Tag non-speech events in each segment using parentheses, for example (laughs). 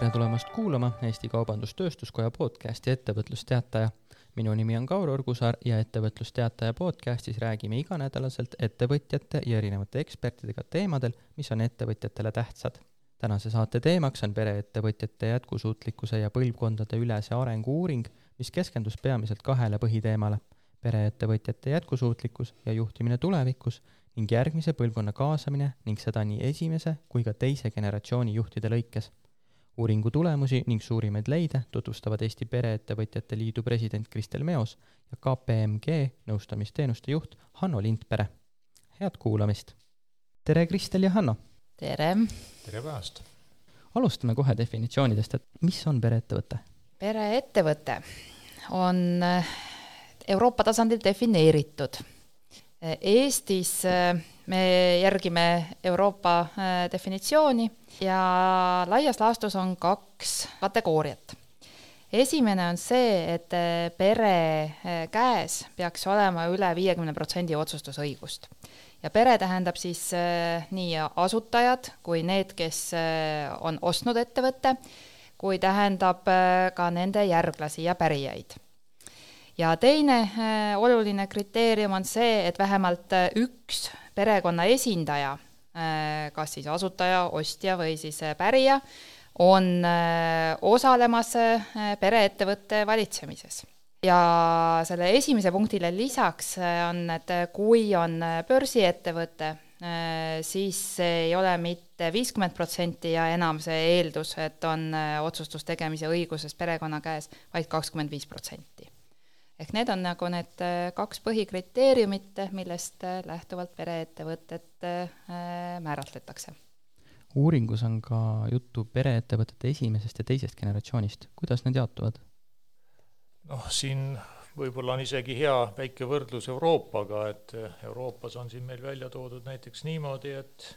tere tulemast kuulama Eesti Kaubandus-Tööstuskoja podcasti Ettevõtlusteataja. minu nimi on Kaur Orgusaar ja Ettevõtlusteataja podcastis räägime iganädalaselt ettevõtjate ja erinevate ekspertidega teemadel, mis on ettevõtjatele tähtsad. tänase saate teemaks on pereettevõtjate jätkusuutlikkuse ja põlvkondade ülese arengu uuring, mis keskendus peamiselt kahele põhiteemale, pereettevõtjate jätkusuutlikkus ja juhtimine tulevikus ning järgmise põlvkonna kaasamine ning seda nii esimese kui ka teise generatsiooni juhtide lõikes uuringu tulemusi ning suurimaid leide tutvustavad Eesti Pereettevõtjate Liidu president Kristel Meos ja KPMG nõustamisteenuste juht Hanno Lindpere. head kuulamist! tere, Kristel ja Hanno! tere! tere päevast! alustame kohe definitsioonidest, et mis on pereettevõte? pereettevõte on Euroopa tasandil defineeritud. Eestis äh, me järgime Euroopa äh, definitsiooni ja laias laastus on kaks kategooriat. esimene on see, et äh, pere käes peaks olema üle viiekümne protsendi otsustusõigust. ja pere tähendab siis nii asutajad kui need, kes on ostnud ettevõtte, kui tähendab ka nende järglasi ja pärijaid ja teine oluline kriteerium on see, et vähemalt üks perekonna esindaja, äh, kas siis asutaja, ostja või siis äh, pärija, on äh, osalemas pereettevõtte valitsemises. ja selle esimese punktile lisaks on, et kui on börsiettevõte, siis ei ole mitte viiskümmend protsenti ja enam see eeldus, et on otsustustegemise õiguses perekonna käes vaid, vaid kakskümmend viis protsenti ehk need on nagu need äh, kaks põhikriteeriumit, millest äh, lähtuvalt pereettevõtet äh, määratletakse. uuringus on ka juttu pereettevõtete esimesest ja teisest generatsioonist, kuidas need jaotuvad? noh, siin võib-olla on isegi hea väike võrdlus Euroopaga, et Euroopas on siin meil välja toodud näiteks niimoodi, et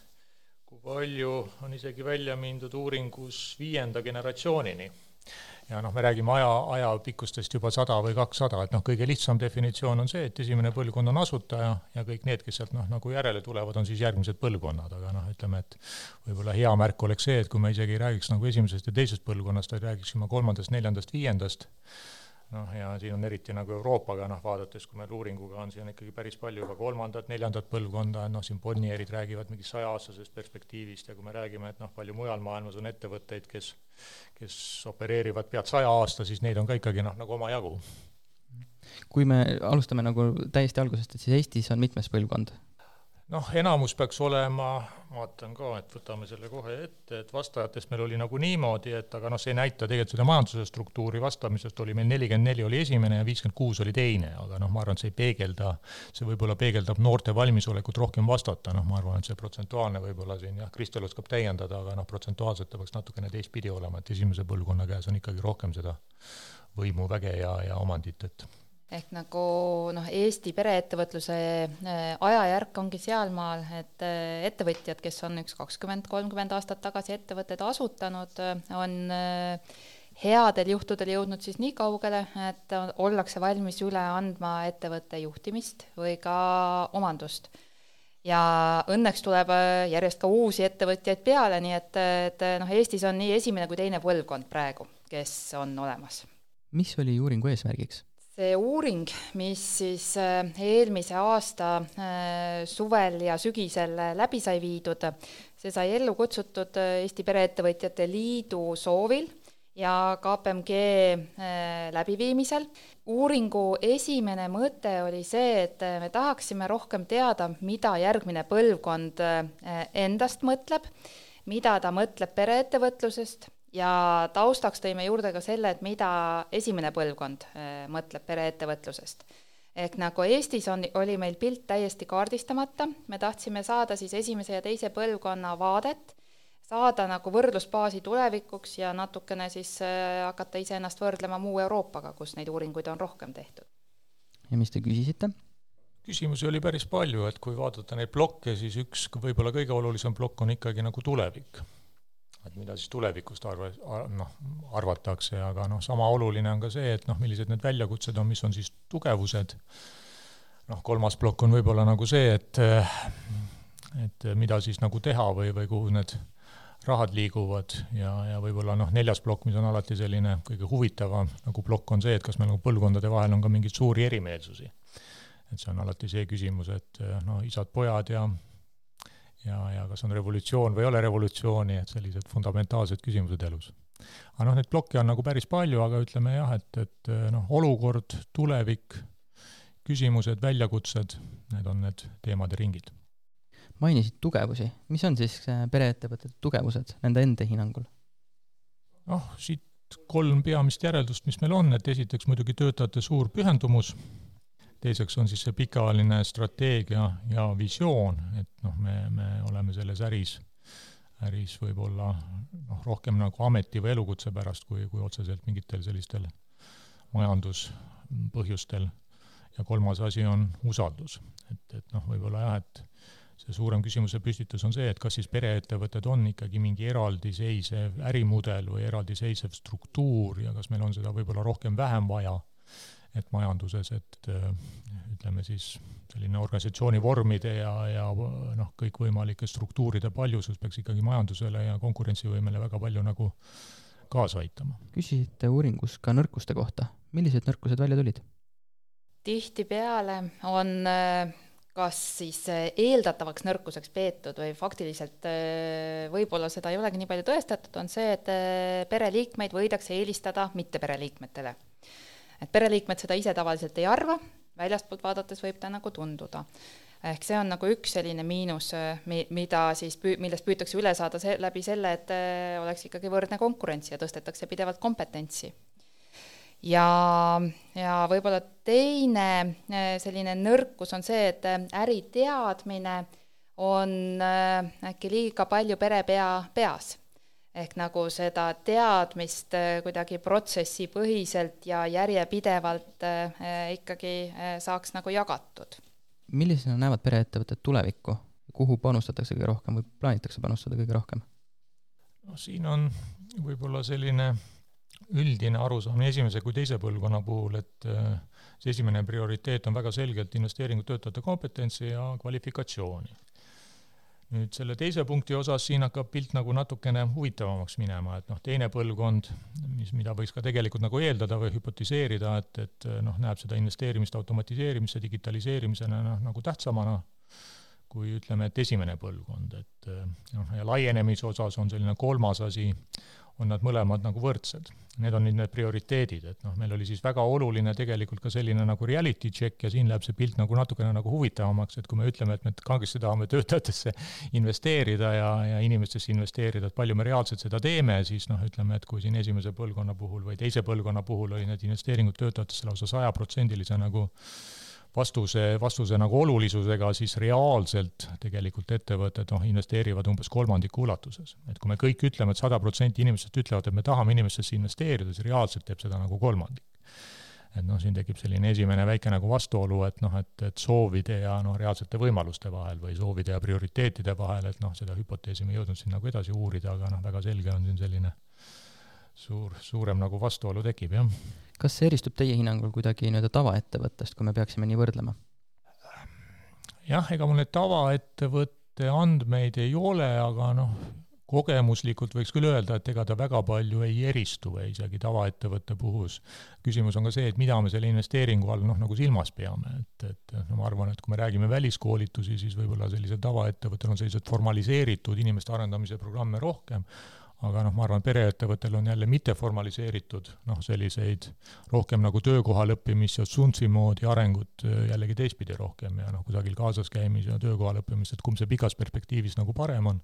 kui palju on isegi välja mindud uuringus viienda generatsioonini ja noh, me räägime aja, ajapikkustest juba sada või kakssada, et noh, kõige lihtsam definitsioon on see, et esimene põlvkond on asutaja ja kõik need, kes sealt noh, nagu järele tulevad, on siis järgmised põlvkonnad, aga noh, ütleme, et võib-olla hea märk oleks see, et kui me isegi ei räägiks nagu esimesest ja teisest põlvkonnast, vaid räägiksime kolmandast, neljandast, viiendast, noh, ja siin on eriti nagu Euroopaga noh, vaadates, kui meil uuringuga on, siin on ikkagi päris palju juba kolmandat, neljandat põlvkonda, noh, siin Bonnierid räägivad mingist sajaaastasest perspektiivist ja kui me räägime, et noh, palju mujal maailmas on ettevõtteid, kes kes opereerivad pead saja aasta, siis neid on ka ikkagi noh, nagu omajagu. kui me alustame nagu täiesti algusest, et siis Eestis on mitmes põlvkond? Noh, enamus peaks olema, vaatan ka, et võtame selle kohe ette, et vastajatest meil oli nagu niimoodi, et aga noh, see ei näita tegelikult seda majanduse struktuuri vastamisest oli meil nelikümmend neli oli esimene ja viiskümmend kuus oli teine, aga noh, ma arvan, et see ei peegelda, see võib-olla peegeldab noorte valmisolekut rohkem vastata, noh, ma arvan, et see protsentuaalne võib-olla siin jah, Kristel oskab täiendada, aga noh, protsentuaalselt ta peaks natukene teistpidi olema, et esimese põlvkonna käes on ikkagi rohkem seda võimu, väge ja, ja omandit, et ehk nagu noh, Eesti pereettevõtluse äh, ajajärk ongi sealmaal, et äh, ettevõtjad, kes on üks kakskümmend, kolmkümmend aastat tagasi ettevõtted asutanud, äh, on headel juhtudel jõudnud siis nii kaugele, et ollakse valmis üle andma ettevõtte juhtimist või ka omandust. ja õnneks tuleb järjest ka uusi ettevõtjaid peale, nii et, et noh, Eestis on nii esimene kui teine põlvkond praegu, kes on olemas. mis oli uuringu eesmärgiks? See uuring, mis siis äh, eelmise aasta äh, suvel ja sügisel läbi sai viidud, see sai ellu kutsutud äh, Eesti Pereettevõtjate Liidu soovil ja KPMG läbiviimisel. uuringu esimene mõte oli see, et me tahaksime rohkem teada, mida järgmine põlvkond endast mõtleb, mida ta mõtleb pereettevõtlusest ja taustaks tõime juurde ka selle, et mida esimene põlvkond äh, mõtleb pereettevõtlusest. ehk nagu Eestis on, oli meil pilt täiesti kaardistamata, me tahtsime saada siis esimese ja teise põlvkonna vaadet, saada nagu võrdlusbaasi tulevikuks ja natukene siis äh, hakata iseennast võrdlema muu Euroopaga, kus neid uuringuid on rohkem tehtud. ja mis te küsisite? küsimusi oli päris palju, et kui vaadata neid plokke, siis üks võib-olla kõige olulisem plokk on ikkagi nagu tulevik et mida siis tulevikust arva, noh, arvatakse, aga noh, sama oluline on ka see, et noh, millised need väljakutsed on, mis on siis tugevused, noh, kolmas plokk on võib-olla nagu see, et et mida siis nagu teha või, või kuhu need rahad liiguvad ja, ja võib-olla noh, neljas plokk, mis on alati selline kõige huvitavam nagu plokk, on see, et kas meil nagu põlvkondade vahel on ka mingeid suuri erimeelsusi. et see on alati see küsimus, et no isad-pojad ja ja, ja kas on revolutsioon või ei ole revolutsiooni, et sellised fundamentaalsed küsimused elus. aga noh, neid plokke on nagu päris palju, aga ütleme jah, et, et noh, olukord, tulevik, küsimused, väljakutsed, need on need teemade ringid mainisid tugevusi, mis on siis äh, pereettevõtete tugevused nende enda hinnangul? noh, siit kolm peamist järeldust, mis meil on, et esiteks muidugi töötajate suur pühendumus, teiseks on siis see pikaajaline strateegia ja visioon, et noh, me, me oleme selles äris, äris võib-olla noh, rohkem nagu ameti või elukutse pärast, kui, kui otseselt mingitel sellistel majanduspõhjustel. ja kolmas asi on usaldus, et, et noh, võib-olla jah, et see suurem küsimuse püstitus on see, et kas siis pereettevõtted on ikkagi mingi eraldiseisev ärimudel või eraldiseisev struktuur ja kas meil on seda võib-olla rohkem-vähem vaja, et majanduses, et ütleme siis selline organisatsiooni vormide ja, ja noh, kõikvõimalike struktuuride paljusus peaks ikkagi majandusele ja konkurentsivõimele väga palju nagu kaasa aitama. küsisite uuringus ka nõrkuste kohta, millised nõrkused välja tulid? tihtipeale on äh, kas siis äh, eeldatavaks nõrkuseks peetud või faktiliselt äh, võib-olla seda ei olegi nii palju tõestatud, on see, et äh, pereliikmeid võidakse eelistada mittepereliikmetele. Et pereliikmed seda ise tavaliselt ei arva, väljastpoolt vaadates võib ta nagu tunduda. ehk see on nagu üks selline miinus, mi-, mida siis püü-, millest püütakse üle saada see, läbi selle, et oleks ikkagi võrdne konkurents ja tõstetakse pidevalt kompetentsi ja, ja võib-olla teine äh, selline nõrkus on see, et äh, äriteadmine on äh, äkki liiga palju perepea peas. Ehk nagu seda teadmist kuidagi protsessipõhiselt ja järjepidevalt ikkagi saaks nagu jagatud. millisena näevad pereettevõtted tulevikku, kuhu panustatakse kõige rohkem või plaanitakse panustada kõige rohkem? no siin on võib-olla selline üldine arusaam nii esimese kui teise põlvkonna puhul, et äh, see esimene prioriteet on väga selgelt investeeringud töötajate kompetentsi ja kvalifikatsiooni. Nüüd selle teise punkti osas siin hakkab pilt nagu natukene huvitavamaks minema, et noh, teine põlvkond, mis, mida võiks ka tegelikult nagu eeldada või hüpotiseerida, et, et noh, näeb seda investeerimist automatiseerimisse, digitaliseerimisena noh, nagu tähtsamana kui ütleme, et esimene põlvkond, et noh, ja laienemise osas on selline kolmas asi, on nad mõlemad nagu võrdsed. Need on nüüd need prioriteedid, et noh, meil oli siis väga oluline tegelikult ka selline nagu reality check ja siin läheb see pilt nagu natukene nagu huvitavamaks, et kui me ütleme, et me kangesti tahame töötajatesse investeerida ja, ja inimestesse investeerida, et palju me reaalselt seda teeme, siis noh, ütleme, et kui siin esimese põlvkonna puhul või teise põlvkonna puhul oli need investeeringud töötajatesse lausa sajaprotsendilise nagu vastuse, vastuse nagu olulisusega, siis reaalselt tegelikult ettevõtted noh, investeerivad umbes kolmandiku ulatuses. et kui me kõik ütleme et, et sada protsenti inimestest ütlevad, et me tahame inimestesse investeerida, siis reaalselt teeb seda nagu kolmandik. et noh, siin tekib selline esimene väike nagu vastuolu, et noh, et, et soovide ja noh, reaalsete võimaluste vahel või soovide ja prioriteetide vahel, et noh, seda hüpoteesi me ei jõudnud siin nagu edasi uurida, aga noh, väga selge on siin selline suur, suurem nagu vastuolu tekib, jah kas see eristub teie hinnangul kuidagi nii-öelda tavaettevõttest, kui me peaksime nii võrdlema? jah, ega mul neid tavaettevõtte andmeid ei ole, aga noh, kogemuslikult võiks küll öelda, et ega ta väga palju ei eristu või isegi tavaettevõtte puhul. küsimus on ka see, et mida me selle investeeringu all noh, nagu silmas peame, et, et no ma arvan, et kui me räägime väliskoolitusi, siis võib-olla sellisel tavaettevõttel on sellised formaliseeritud inimeste arendamise programme rohkem, aga noh, ma arvan, pereettevõttel on jälle mitteformaliseeritud noh, selliseid rohkem nagu töökohal õppimist ja Sunsi moodi arengut äh, jällegi teistpidi rohkem ja noh, kusagil kaasas käimise ja töökohal õppimist, et kumb see pikas perspektiivis nagu parem on,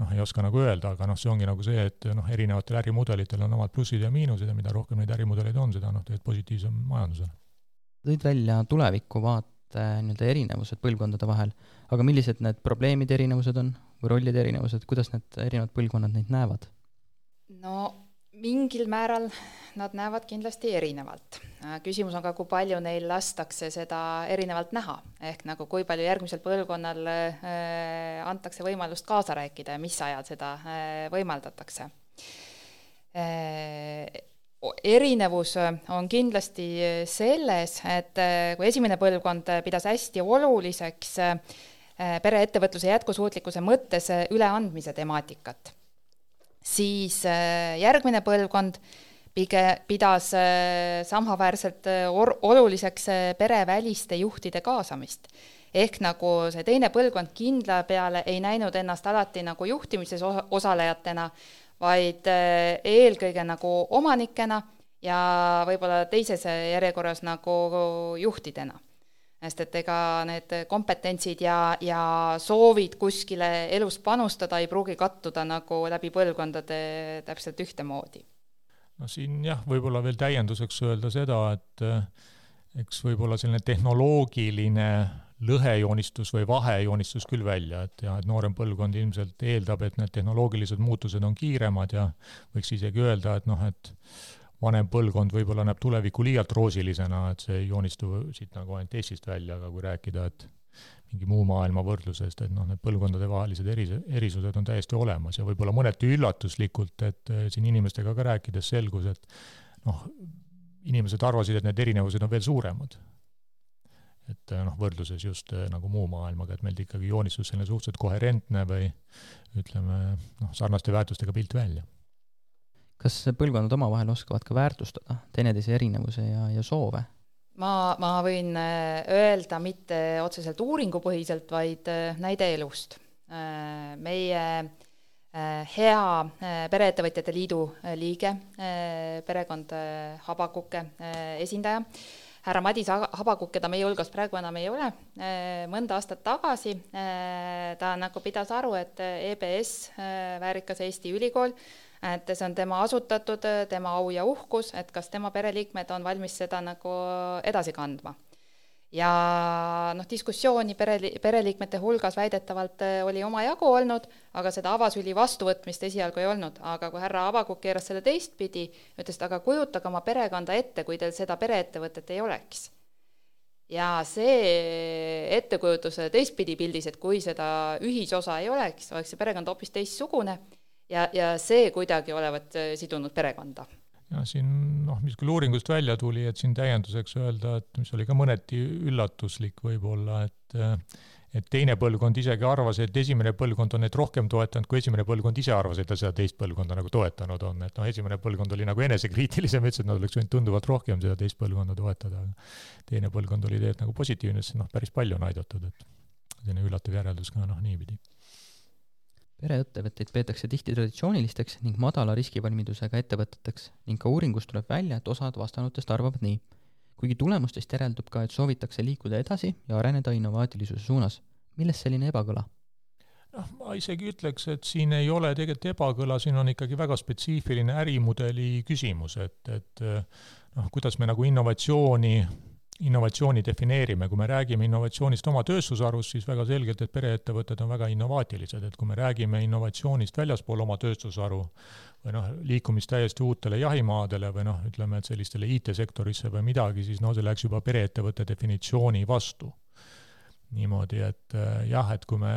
noh, ei oska nagu öelda, aga noh, see ongi nagu see, et noh, erinevatel ärimudelitel on omad plussid ja miinused ja mida rohkem neid ärimudeleid on, seda noh, tegelikult positiivsem majandusele. tõid välja tulevikuvaate nii-öelda erinevused põlvkondade vahel, aga millised need probleemid erinevused on, või rollide erinevused, kuidas need erinevad põlvkonnad neid näevad? no mingil määral nad näevad kindlasti erinevalt. küsimus on ka, kui palju neil lastakse seda erinevalt näha, ehk nagu kui palju järgmisel põlvkonnal äh, antakse võimalust kaasa rääkida ja mis ajal seda äh, võimaldatakse äh, erinevus on kindlasti selles, et kui esimene põlvkond pidas hästi oluliseks pereettevõtluse jätkusuutlikkuse mõttes üleandmise temaatikat. siis järgmine põlvkond pige-, pidas samaväärselt or-, oluliseks pereväliste juhtide kaasamist ehk nagu see teine põlvkond kindla peale ei näinud ennast alati nagu juhtimises osalejatena, vaid äh, eelkõige nagu omanikena ja võib-olla teises järjekorras nagu juhtidena. Sest et ega need kompetentsid ja, ja soovid kuskile elus panustada ei pruugi kattuda nagu läbi põlvkondade täpselt ühtemoodi. no siin jah, võib-olla veel täienduseks öelda seda, et äh, eks võib-olla selline tehnoloogiline lõhejoonistus või vahejoonistus küll välja, et jah, et noorem põlvkond ilmselt eeldab, et need tehnoloogilised muutused on kiiremad ja võiks isegi öelda, et noh, et vanem põlvkond võib-olla näeb tulevikku liialt roosilisena, et see ei joonistu siit nagu ainult Eestist välja, aga kui rääkida, et mingi muu maailma võrdlusest, et noh, need põlvkondadevahelised eri, erisused on täiesti olemas ja võib-olla mõneti üllatuslikult, et siin inimestega ka rääkides selgus, et noh, inimesed arvasid, et need erinevused on veel suuremad et noh, võrdluses just eh, nagu muu maailmaga, et meil ikkagi joonistus selline suhteliselt koherentne või ütleme noh, sarnaste väärtustega pilt välja. Kas põlvkonnad omavahel oskavad ka väärtustada teineteise erinevuse ja, ja soove? ma, ma võin eh, öelda mitte otseselt uuringupõhiselt, vaid eh, näide elust. meie hea Pereettevõtjate Liidu liige, perekond Habakuke esindaja, härra Madis Habakuk, keda meie hulgas praegu enam ei ole, äh, mõnda aastat tagasi äh, ta nagu pidas aru, et EBS, äh, väärikas Eesti ülikool, et see on tema asutatud, tema au ja uhkus, et kas tema pereliikmed on valmis seda nagu edasi kandma. Ja noh, diskussiooni pere, pereliikmete hulgas väidetavalt äh, oli omajagu olnud, aga seda avasüli vastuvõtmist esialgu ei olnud, aga kui härra Avakuk keeras selle teistpidi, ütles, et aga kujutage oma perekonda ette, kui teil seda pereettevõtet ei oleks. ja see ettekujutus teistpidi pildis, et kui seda ühisosa ei oleks, oleks see perekond hoopis teistsugune ja, ja see kuidagi olevat äh, sidunud perekonda. Ja siin noh, mis küll uuringust välja tuli, et siin täienduseks öelda, et mis oli ka mõneti üllatuslik võib-olla, et et teine põlvkond isegi arvas, et esimene põlvkond on neid rohkem toetanud, kui esimene põlvkond ise arvas, et ta seda teist põlvkonda nagu toetanud on, et noh, esimene põlvkond oli nagu enesekriitilisem, ütles, et nad oleks võinud tunduvalt rohkem seda teist põlvkonda toetada, aga teine põlvkond oli tegelikult nagu positiivne, sest noh, päris palju on aidatud, et selline üllatav järeldus ka noh, niipidi pereettevõtteid peetakse tihti traditsioonilisteks ning madala riskivalmidusega ettevõteteks ning ka uuringust tuleb välja, et osad vastanutest arvavad nii. kuigi tulemustest järeldub ka, et soovitakse liikuda edasi ja areneda innovaatilisuse suunas. milles selline ebakõla? noh, ma isegi ütleks, et siin ei ole tegelikult ebakõla, siin on ikkagi väga spetsiifiline ärimudeli küsimus, et, et noh, kuidas me nagu innovatsiooni innovatsiooni defineerime, kui me räägime innovatsioonist oma tööstusharus, siis väga selgelt, et pereettevõtted on väga innovaatilised, et kui me räägime innovatsioonist väljaspool oma tööstusharu või noh, liikumist täiesti uutele jahimaadele või noh, ütleme, et sellistele IT-sektorisse või midagi, siis no see läks juba pereettevõtte definitsiooni vastu. niimoodi, et äh, jah, et kui me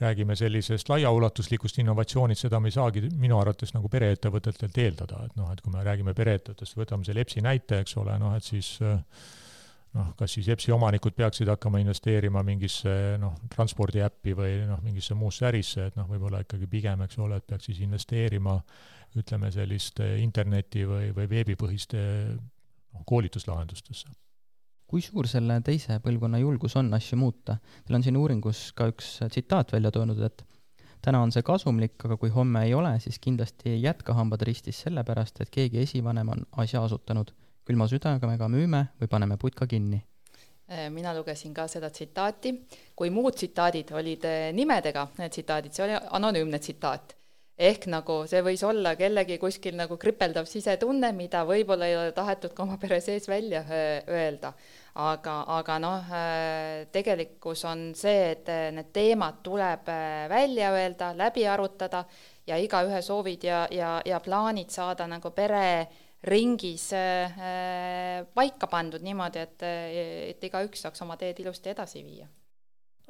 räägime sellisest laiaulatuslikust innovatsioonist, seda me ei saagi minu arvates nagu pereettevõtetelt eeldada, et noh, et kui me räägime pereettevõttest, võtame selle EPS-i näite, eks ole, noh et siis noh, kas siis EPS-i omanikud peaksid hakkama investeerima mingisse noh, transpordiäppi või noh, mingisse muusse ärisse, et noh, võib-olla ikkagi pigem, eks ole, et peaks siis investeerima ütleme, selliste interneti või, või veebipõhiste noh, koolituslahendustesse kui suur selle teise põlvkonna julgus on asju muuta? Teil on siin uuringus ka üks tsitaat välja toonud, et täna on see kasumlik, aga kui homme ei ole, siis kindlasti ei jätka hambad ristis sellepärast, et keegi esivanem on asja asutanud. külma südamega müüme või paneme putka kinni äh, mina lugesin ka seda tsitaati, kui muud tsitaadid olid äh, nimedega, need tsitaadid, see oli anonüümne tsitaat ehk nagu see võis olla kellegi kuskil nagu kripeldav sisetunne, mida võib-olla ei ole tahetud ka oma pere sees välja öelda. aga, aga noh, tegelikkus on see, et need teemad tuleb välja öelda, läbi arutada ja igaühe soovid ja, ja, ja plaanid saada nagu pere ringis paika pandud niimoodi, et, et igaüks saaks oma teed ilusti edasi viia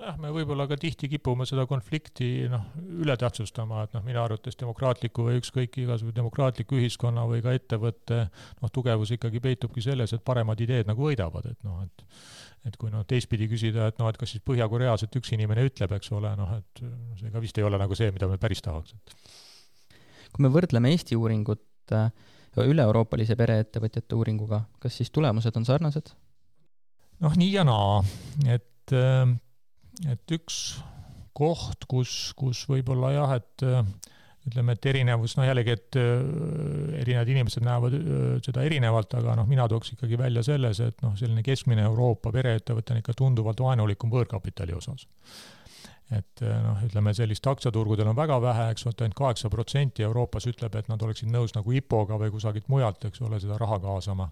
jah, me võib-olla ka tihti kipume seda konflikti noh, üle tähtsustama, et noh, minu arvates demokraatliku või ükskõik igasuguse demokraatliku ühiskonna või ka ettevõtte noh, tugevus ikkagi peitubki selles, et paremad ideed nagu võidavad, et noh, et et kui noh, teistpidi küsida, et noh, et kas siis Põhja-Koreas, et üks inimene ütleb, eks ole, noh, et see ka vist ei ole nagu see, mida me päris tahaks, et kui me võrdleme Eesti uuringut äh, üle-euroopalise pereettevõtjate uuringuga, kas siis tulemused on sarnased? noh, nii ja naa, et äh, et üks koht, kus, kus võib-olla jah, et ütleme, et erinevus, no jällegi, et äh, erinevad inimesed näevad äh, seda erinevalt, aga noh, mina tooks ikkagi välja selles, et noh, selline keskmine Euroopa pereettevõte on ikka tunduvalt vaenulikum võõrkapitali osas. et äh, noh, ütleme sellist aktsiaturgudel on väga vähe, eks, vot ainult kaheksa protsenti Euroopas ütleb, et nad oleksid nõus nagu IPO-ga või kusagilt mujalt, eks ole, seda raha kaasama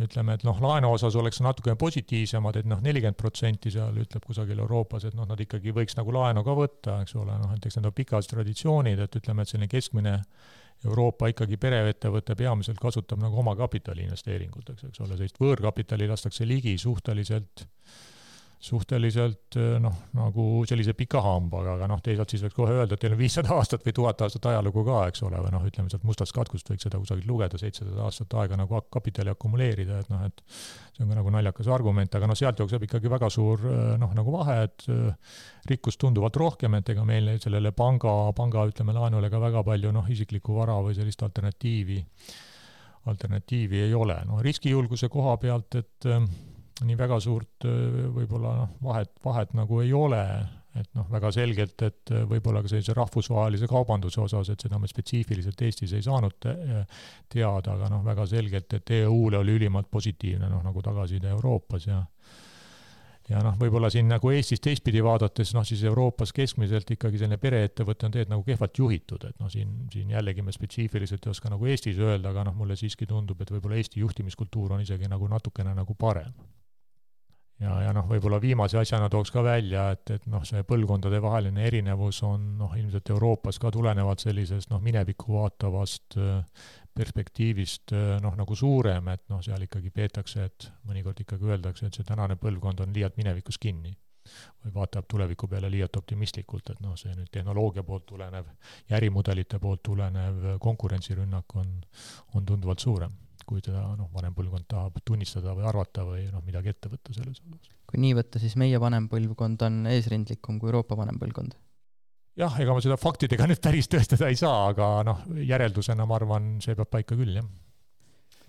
ütleme, et noh, laenu osas oleks natukene positiivsemad, et noh, nelikümmend protsenti seal ütleb kusagil Euroopas, et noh, nad ikkagi võiks nagu laenu ka võtta, eks ole, noh, et eks need on pikaajalised traditsioonid, et ütleme, et selline keskmine Euroopa ikkagi pereettevõte peamiselt kasutab nagu omakapitali investeeringuteks, eks ole, sellist võõrkapitali lastakse ligi suhteliselt äh, suhteliselt eh, noh, nagu sellise pika hambaga, aga noh, teisalt siis võiks kohe öelda, et teil on viissada aastat või tuhat aastat ajalugu ka, eks ole, või noh, ütleme sealt mustast katkust võiks seda kusagilt lugeda, seitsesada aastat aega nagu kapitali akumuleerida, et noh, et see on ka nagu naljakas argument, aga noh, sealt jookseb ikkagi väga suur eh, noh, nagu vahe, et eh, rikkust tunduvalt rohkem, et ega meil sellele panga, panga ütleme, laenule ka väga palju noh, isiklikku vara või sellist alternatiivi, alternatiivi ei ole. noh, riskijulguse koha pealt, et nii väga suurt võib-olla noh, vahet, vahet nagu ei ole, et noh, väga selgelt, et võib-olla ka sellise rahvusvahelise kaubanduse osas, et seda me spetsiifiliselt Eestis ei saanud teada, aga noh, väga selgelt, et EU-le oli ülimalt positiivne noh, nagu tagasiside Euroopas ja ja noh, võib-olla siin nagu Eestis teistpidi vaadates, noh siis Euroopas keskmiselt ikkagi selline pereettevõte on tegelikult nagu kehvalt juhitud, et noh, siin, siin jällegi me spetsiifiliselt ei oska nagu Eestis öelda, aga noh, mulle siiski tundub, et võib-olla Eesti juhtimiskultuur on isegi nagu natukene nagu parem ja, ja noh, võib-olla viimase asjana tooks ka välja, et, et noh, see põlvkondadevaheline erinevus on noh, ilmselt Euroopas ka tulenevalt sellisest noh, minevikku vaatavast äh, perspektiivist äh, noh, nagu suurem, et noh, seal ikkagi peetakse, et mõnikord ikkagi öeldakse, et see tänane põlvkond on liialt minevikus kinni. või vaatab tuleviku peale liialt optimistlikult, et noh, see nüüd tehnoloogia poolt tulenev ja ärimudelite poolt tulenev konkurentsirünnak on, on tunduvalt suurem kui teda noh, vanem põlvkond tahab tunnistada või arvata või noh, midagi ette võtta selles osas. kui nii võtta, siis meie vanem põlvkond on eesrindlikum kui Euroopa vanem põlvkond? jah, ega ma seda faktidega nüüd päris tõestada ei saa, aga noh, järeldusena ma arvan, see peab paika küll, jah.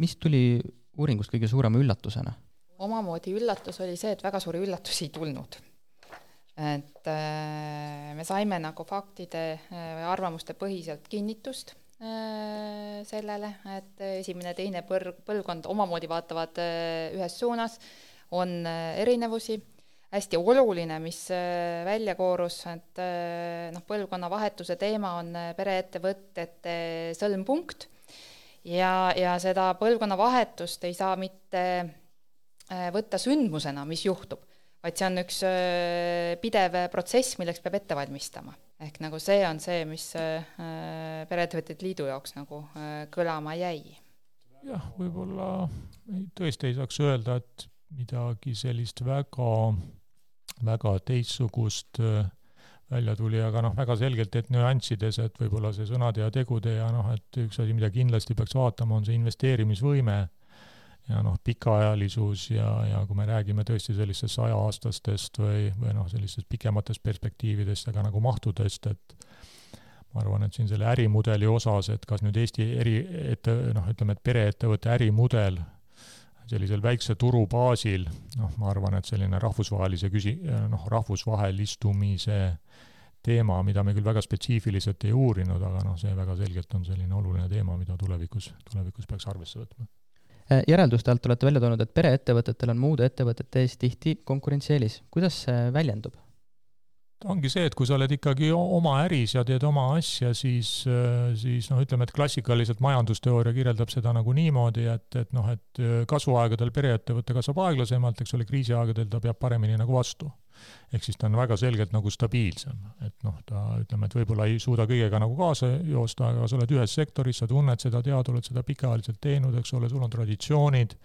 mis tuli uuringust kõige suurema üllatusena? omamoodi üllatus oli see, et väga suuri üllatusi ei tulnud. et äh, me saime nagu faktide äh, või arvamuste põhiselt kinnitust Äh, sellele, et esimene-teine põr-, põlvkond omamoodi vaatavad äh, ühes suunas, on äh, erinevusi, hästi oluline, mis välja koorus, et noh, põlvkonnavahetuse teema on pereettevõtete sõlmpunkt. Ja, ja seda põlvkonnavahetust ei saa mitte võtta sündmusena, mis juhtub, vaid see on üks pidev protsess, milleks peab ette valmistama ehk nagu see on see, mis äh, Pereettevõtjate Liidu jaoks nagu äh, kõlama jäi. jah, võib-olla tõesti ei saaks öelda, et midagi sellist väga, väga teistsugust äh, välja tuli, aga noh, väga selgelt, et nüanssides, et võib-olla see sõnade ja tegude ja noh, et üks asi, mida kindlasti peaks vaatama, on see investeerimisvõime ja noh, pikaajalisus ja, ja kui me räägime tõesti sellistest sajaaastastest või, või noh, sellistest pikematest perspektiividest ja ka nagu mahtudest, et ma arvan, et siin selle ärimudeli osas, et kas nüüd Eesti eri, et noh, ütleme, et pereettevõtte ärimudel sellisel väikse turu baasil, noh, ma arvan, et selline rahvusvahelise küsi-, noh, rahvusvahelistumise teema, mida me küll väga spetsiifiliselt ei uurinud, aga noh, see väga selgelt on selline oluline teema, mida tulevikus, tulevikus peaks arvesse võtma järelduste alt olete välja toonud, et pereettevõtetel on muude ettevõtete ees tihti konkurentsieelis. kuidas see väljendub? ongi see, et kui sa oled ikkagi oma äris ja teed oma asja, siis, äh, siis noh, ütleme, et klassikaliselt majandusteooria kirjeldab seda nagu niimoodi, et, et noh, et äh, kasvuaegadel pereettevõte kasvab aeglasemalt, eks ole, kriisiaegadel ta peab paremini nagu vastu ehk siis ta on väga selgelt nagu stabiilsem, et noh, ta ütleme, et võib-olla ei suuda kõigega nagu kaasa joosta, aga sa oled ühes sektoris, sa tunned seda, tead, oled seda pikaajaliselt teinud, eks ole, sul on traditsioonid,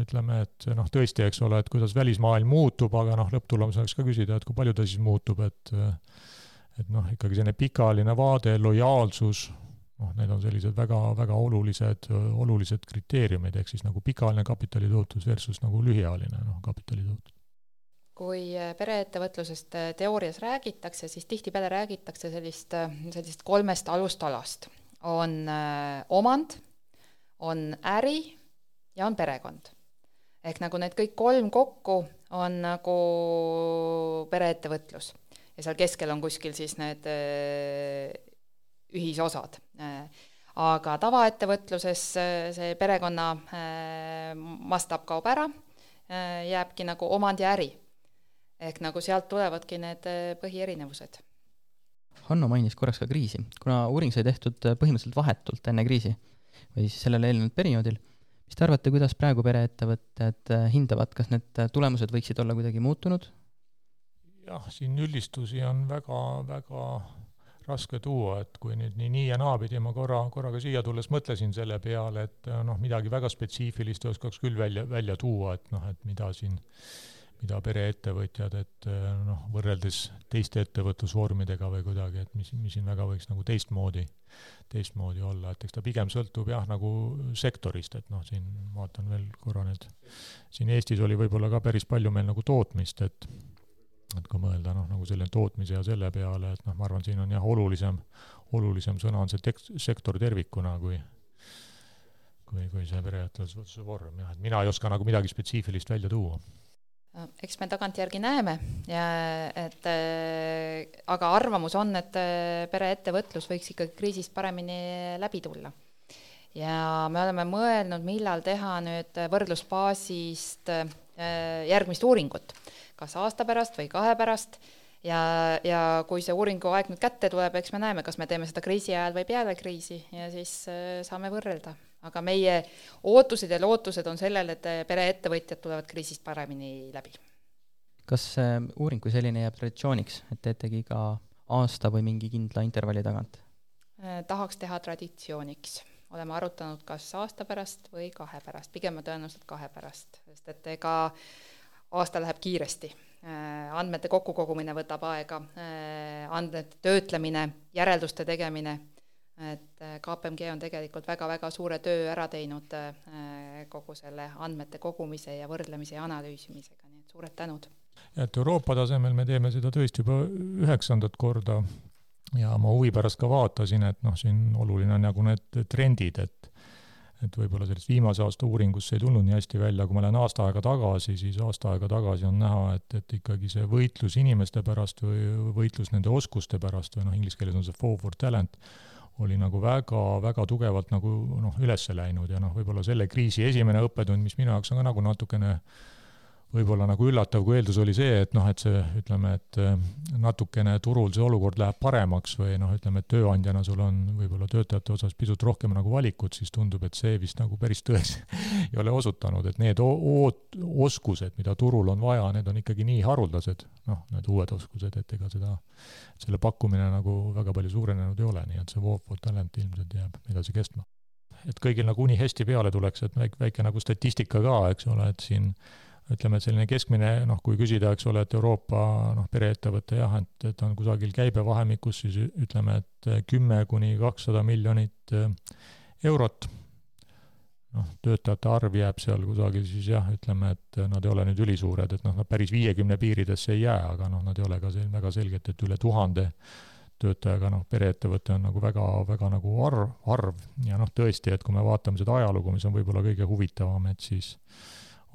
ütleme, et noh, tõesti, eks ole, et kuidas välismaailm muutub, aga noh, lõpptulemusena võiks ka küsida, et kui palju ta siis muutub, et et noh, ikkagi selline pikaajaline vaade, lojaalsus, noh, need on sellised väga, väga olulised, olulised kriteeriumid, ehk siis nagu pikaajaline kapitali tootlus versus nagu lühiajaline noh, kapitali tootlus kui pereettevõtlusest teoorias räägitakse, siis tihtipeale räägitakse sellist, sellisest kolmest alustalast. on omand, on äri ja on perekond ehk nagu need kõik kolm kokku on nagu pereettevõtlus ja seal keskel on kuskil siis need ühisosad. Aga tavaettevõtluses see perekonna mastaap kaob ära, jääbki nagu omand ja äri. Ehk nagu sealt tulevadki need põhierinevused. Hanno mainis korraks ka kriisi, kuna uuring sai tehtud põhimõtteliselt vahetult enne kriisi või siis sellele eelnenud perioodil mis te arvate, kuidas praegu pereettevõtted äh, hindavad, kas need äh, tulemused võiksid olla kuidagi muutunud? jah, siin üldistusi on väga, väga raske tuua, et kui nüüd nii nii ja naapidi ma korra, korraga siia tulles mõtlesin selle peale, et äh, noh, midagi väga spetsiifilist ei oskaks küll välja, välja tuua, et noh, et mida siin mida pereettevõtjad, et noh, võrreldes teiste ettevõtlusvormidega või kuidagi, et mis, mis siin väga võiks nagu teistmoodi, teistmoodi olla, et eks ta pigem sõltub jah, nagu sektorist, et noh, siin vaatan veel korra need, siin Eestis oli võib-olla ka päris palju meil nagu tootmist, et et kui mõelda noh, nagu selle tootmise ja selle peale, et noh, ma arvan, siin on jah, olulisem, olulisem sõna on see tek-, sektor tervikuna, kui kui, kui see pereettevõtluse vorm jah, et mina ei oska nagu midagi spetsiifilist välja tuua eks me tagantjärgi näeme ja et äh, aga arvamus on, et äh, pereettevõtlus võiks ikkagi kriisist paremini läbi tulla. ja me oleme mõelnud, millal teha nüüd võrdlusbaasist äh, järgmist uuringut, kas aasta pärast või kahe pärast. Ja, ja kui see uuringu aeg nüüd kätte tuleb, eks me näeme, kas me teeme seda kriisi ajal või peale kriisi ja siis saame võrrelda aga meie ootused ja lootused on sellel, et pereettevõtjad tulevad kriisist paremini läbi. kas see uuring kui selline jääb traditsiooniks, et teetegi iga aasta või mingi kindla intervalli tagant? Äh, tahaks teha traditsiooniks, oleme arutanud, kas aasta pärast või kahe pärast, pigem tõenäoliselt kahe pärast, sest et ega aasta läheb kiiresti andmete kokkukogumine võtab aega, andmete töötlemine, järelduste tegemine et äh, KPMG on tegelikult väga-väga suure töö ära teinud äh, kogu selle andmete kogumise ja võrdlemise ja analüüsimisega, nii et suured tänud. et Euroopa tasemel me teeme seda tõesti juba üheksandat korda ja ma huvi pärast ka vaatasin, et noh, siin oluline on nagu need trendid, et et võib-olla sellest viimase aasta uuringust ei tulnud nii hästi välja, kui ma lähen aasta aega tagasi, siis aasta aega tagasi on näha, et, et ikkagi see võitlus inimeste pärast või võitlus nende oskuste pärast või noh, inglise keeles on see fall for talent, oli nagu väga, väga tugevalt nagu noh, üles läinud ja noh, võib-olla selle kriisi esimene õppetund, mis minu jaoks on ka nagu natukene võib-olla nagu üllatav, kui eeldus oli see, et noh, et see, ütleme, et eh, natukene turul see olukord läheb paremaks või noh, ütleme, et tööandjana sul on võib-olla töötajate osas pisut rohkem nagu valikut, siis tundub, et see vist nagu päris tõeks (laughs) ei ole osutanud, et need oot-, oskused, mida turul on vaja, need on ikkagi nii haruldased, noh, need uued oskused, et ega seda, selle pakkumine nagu väga palju suurenenud ei ole, nii et see war for talent ilmselt jääb edasi kestma. et kõigil nagu uni hästi peale tuleks, et väike, väike nagu statistika ka, eks ole, et siin ütleme, et selline keskmine noh, kui küsida, eks ole, et Euroopa noh, pereettevõte jah, et, et on kusagil käibevahemikus siis ütleme, et kümme kuni kakssada miljonit eh, eurot, noh, töötajate arv jääb seal kusagil siis jah, ütleme, et nad ei ole nüüd ülisuured, et noh, nad päris viiekümne piiridesse ei jää, aga noh, nad ei ole ka sel-, väga selgelt, et üle tuhande töötajaga noh, pereettevõte on nagu väga, väga nagu arv, arv. Ja noh, tõesti, et kui me vaatame seda ajalugu, mis on võib-olla kõige huvitavam, et siis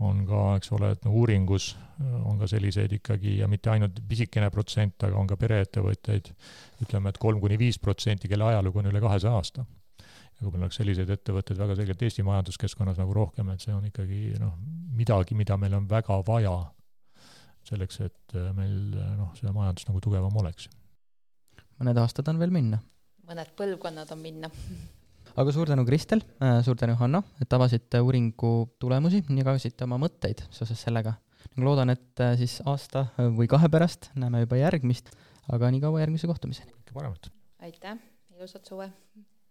on ka, eks ole, et no uuringus äh, on ka selliseid ikkagi ja mitte ainult pisikene protsent, aga on ka pereettevõtteid, ütleme, et kolm kuni viis protsenti, kelle ajalugu on üle kahesaja aasta. ja kui meil oleks selliseid ettevõtteid väga selgelt Eesti majanduskeskkonnas nagu rohkem, et see on ikkagi noh, midagi, mida meil on väga vaja selleks, et äh, meil äh, noh, see majandus nagu tugevam oleks. mõned aastad on veel minna. mõned põlvkonnad on minna (laughs) aga suur tänu, Kristel, äh, suur tänu, Hanno, et avasite uuringu tulemusi ja jagasite oma mõtteid seoses sellega. loodan, et äh, siis aasta või kahe pärast näeme juba järgmist, aga nii kaua järgmise kohtumiseni. kõike paremat! aitäh, ilusat suve!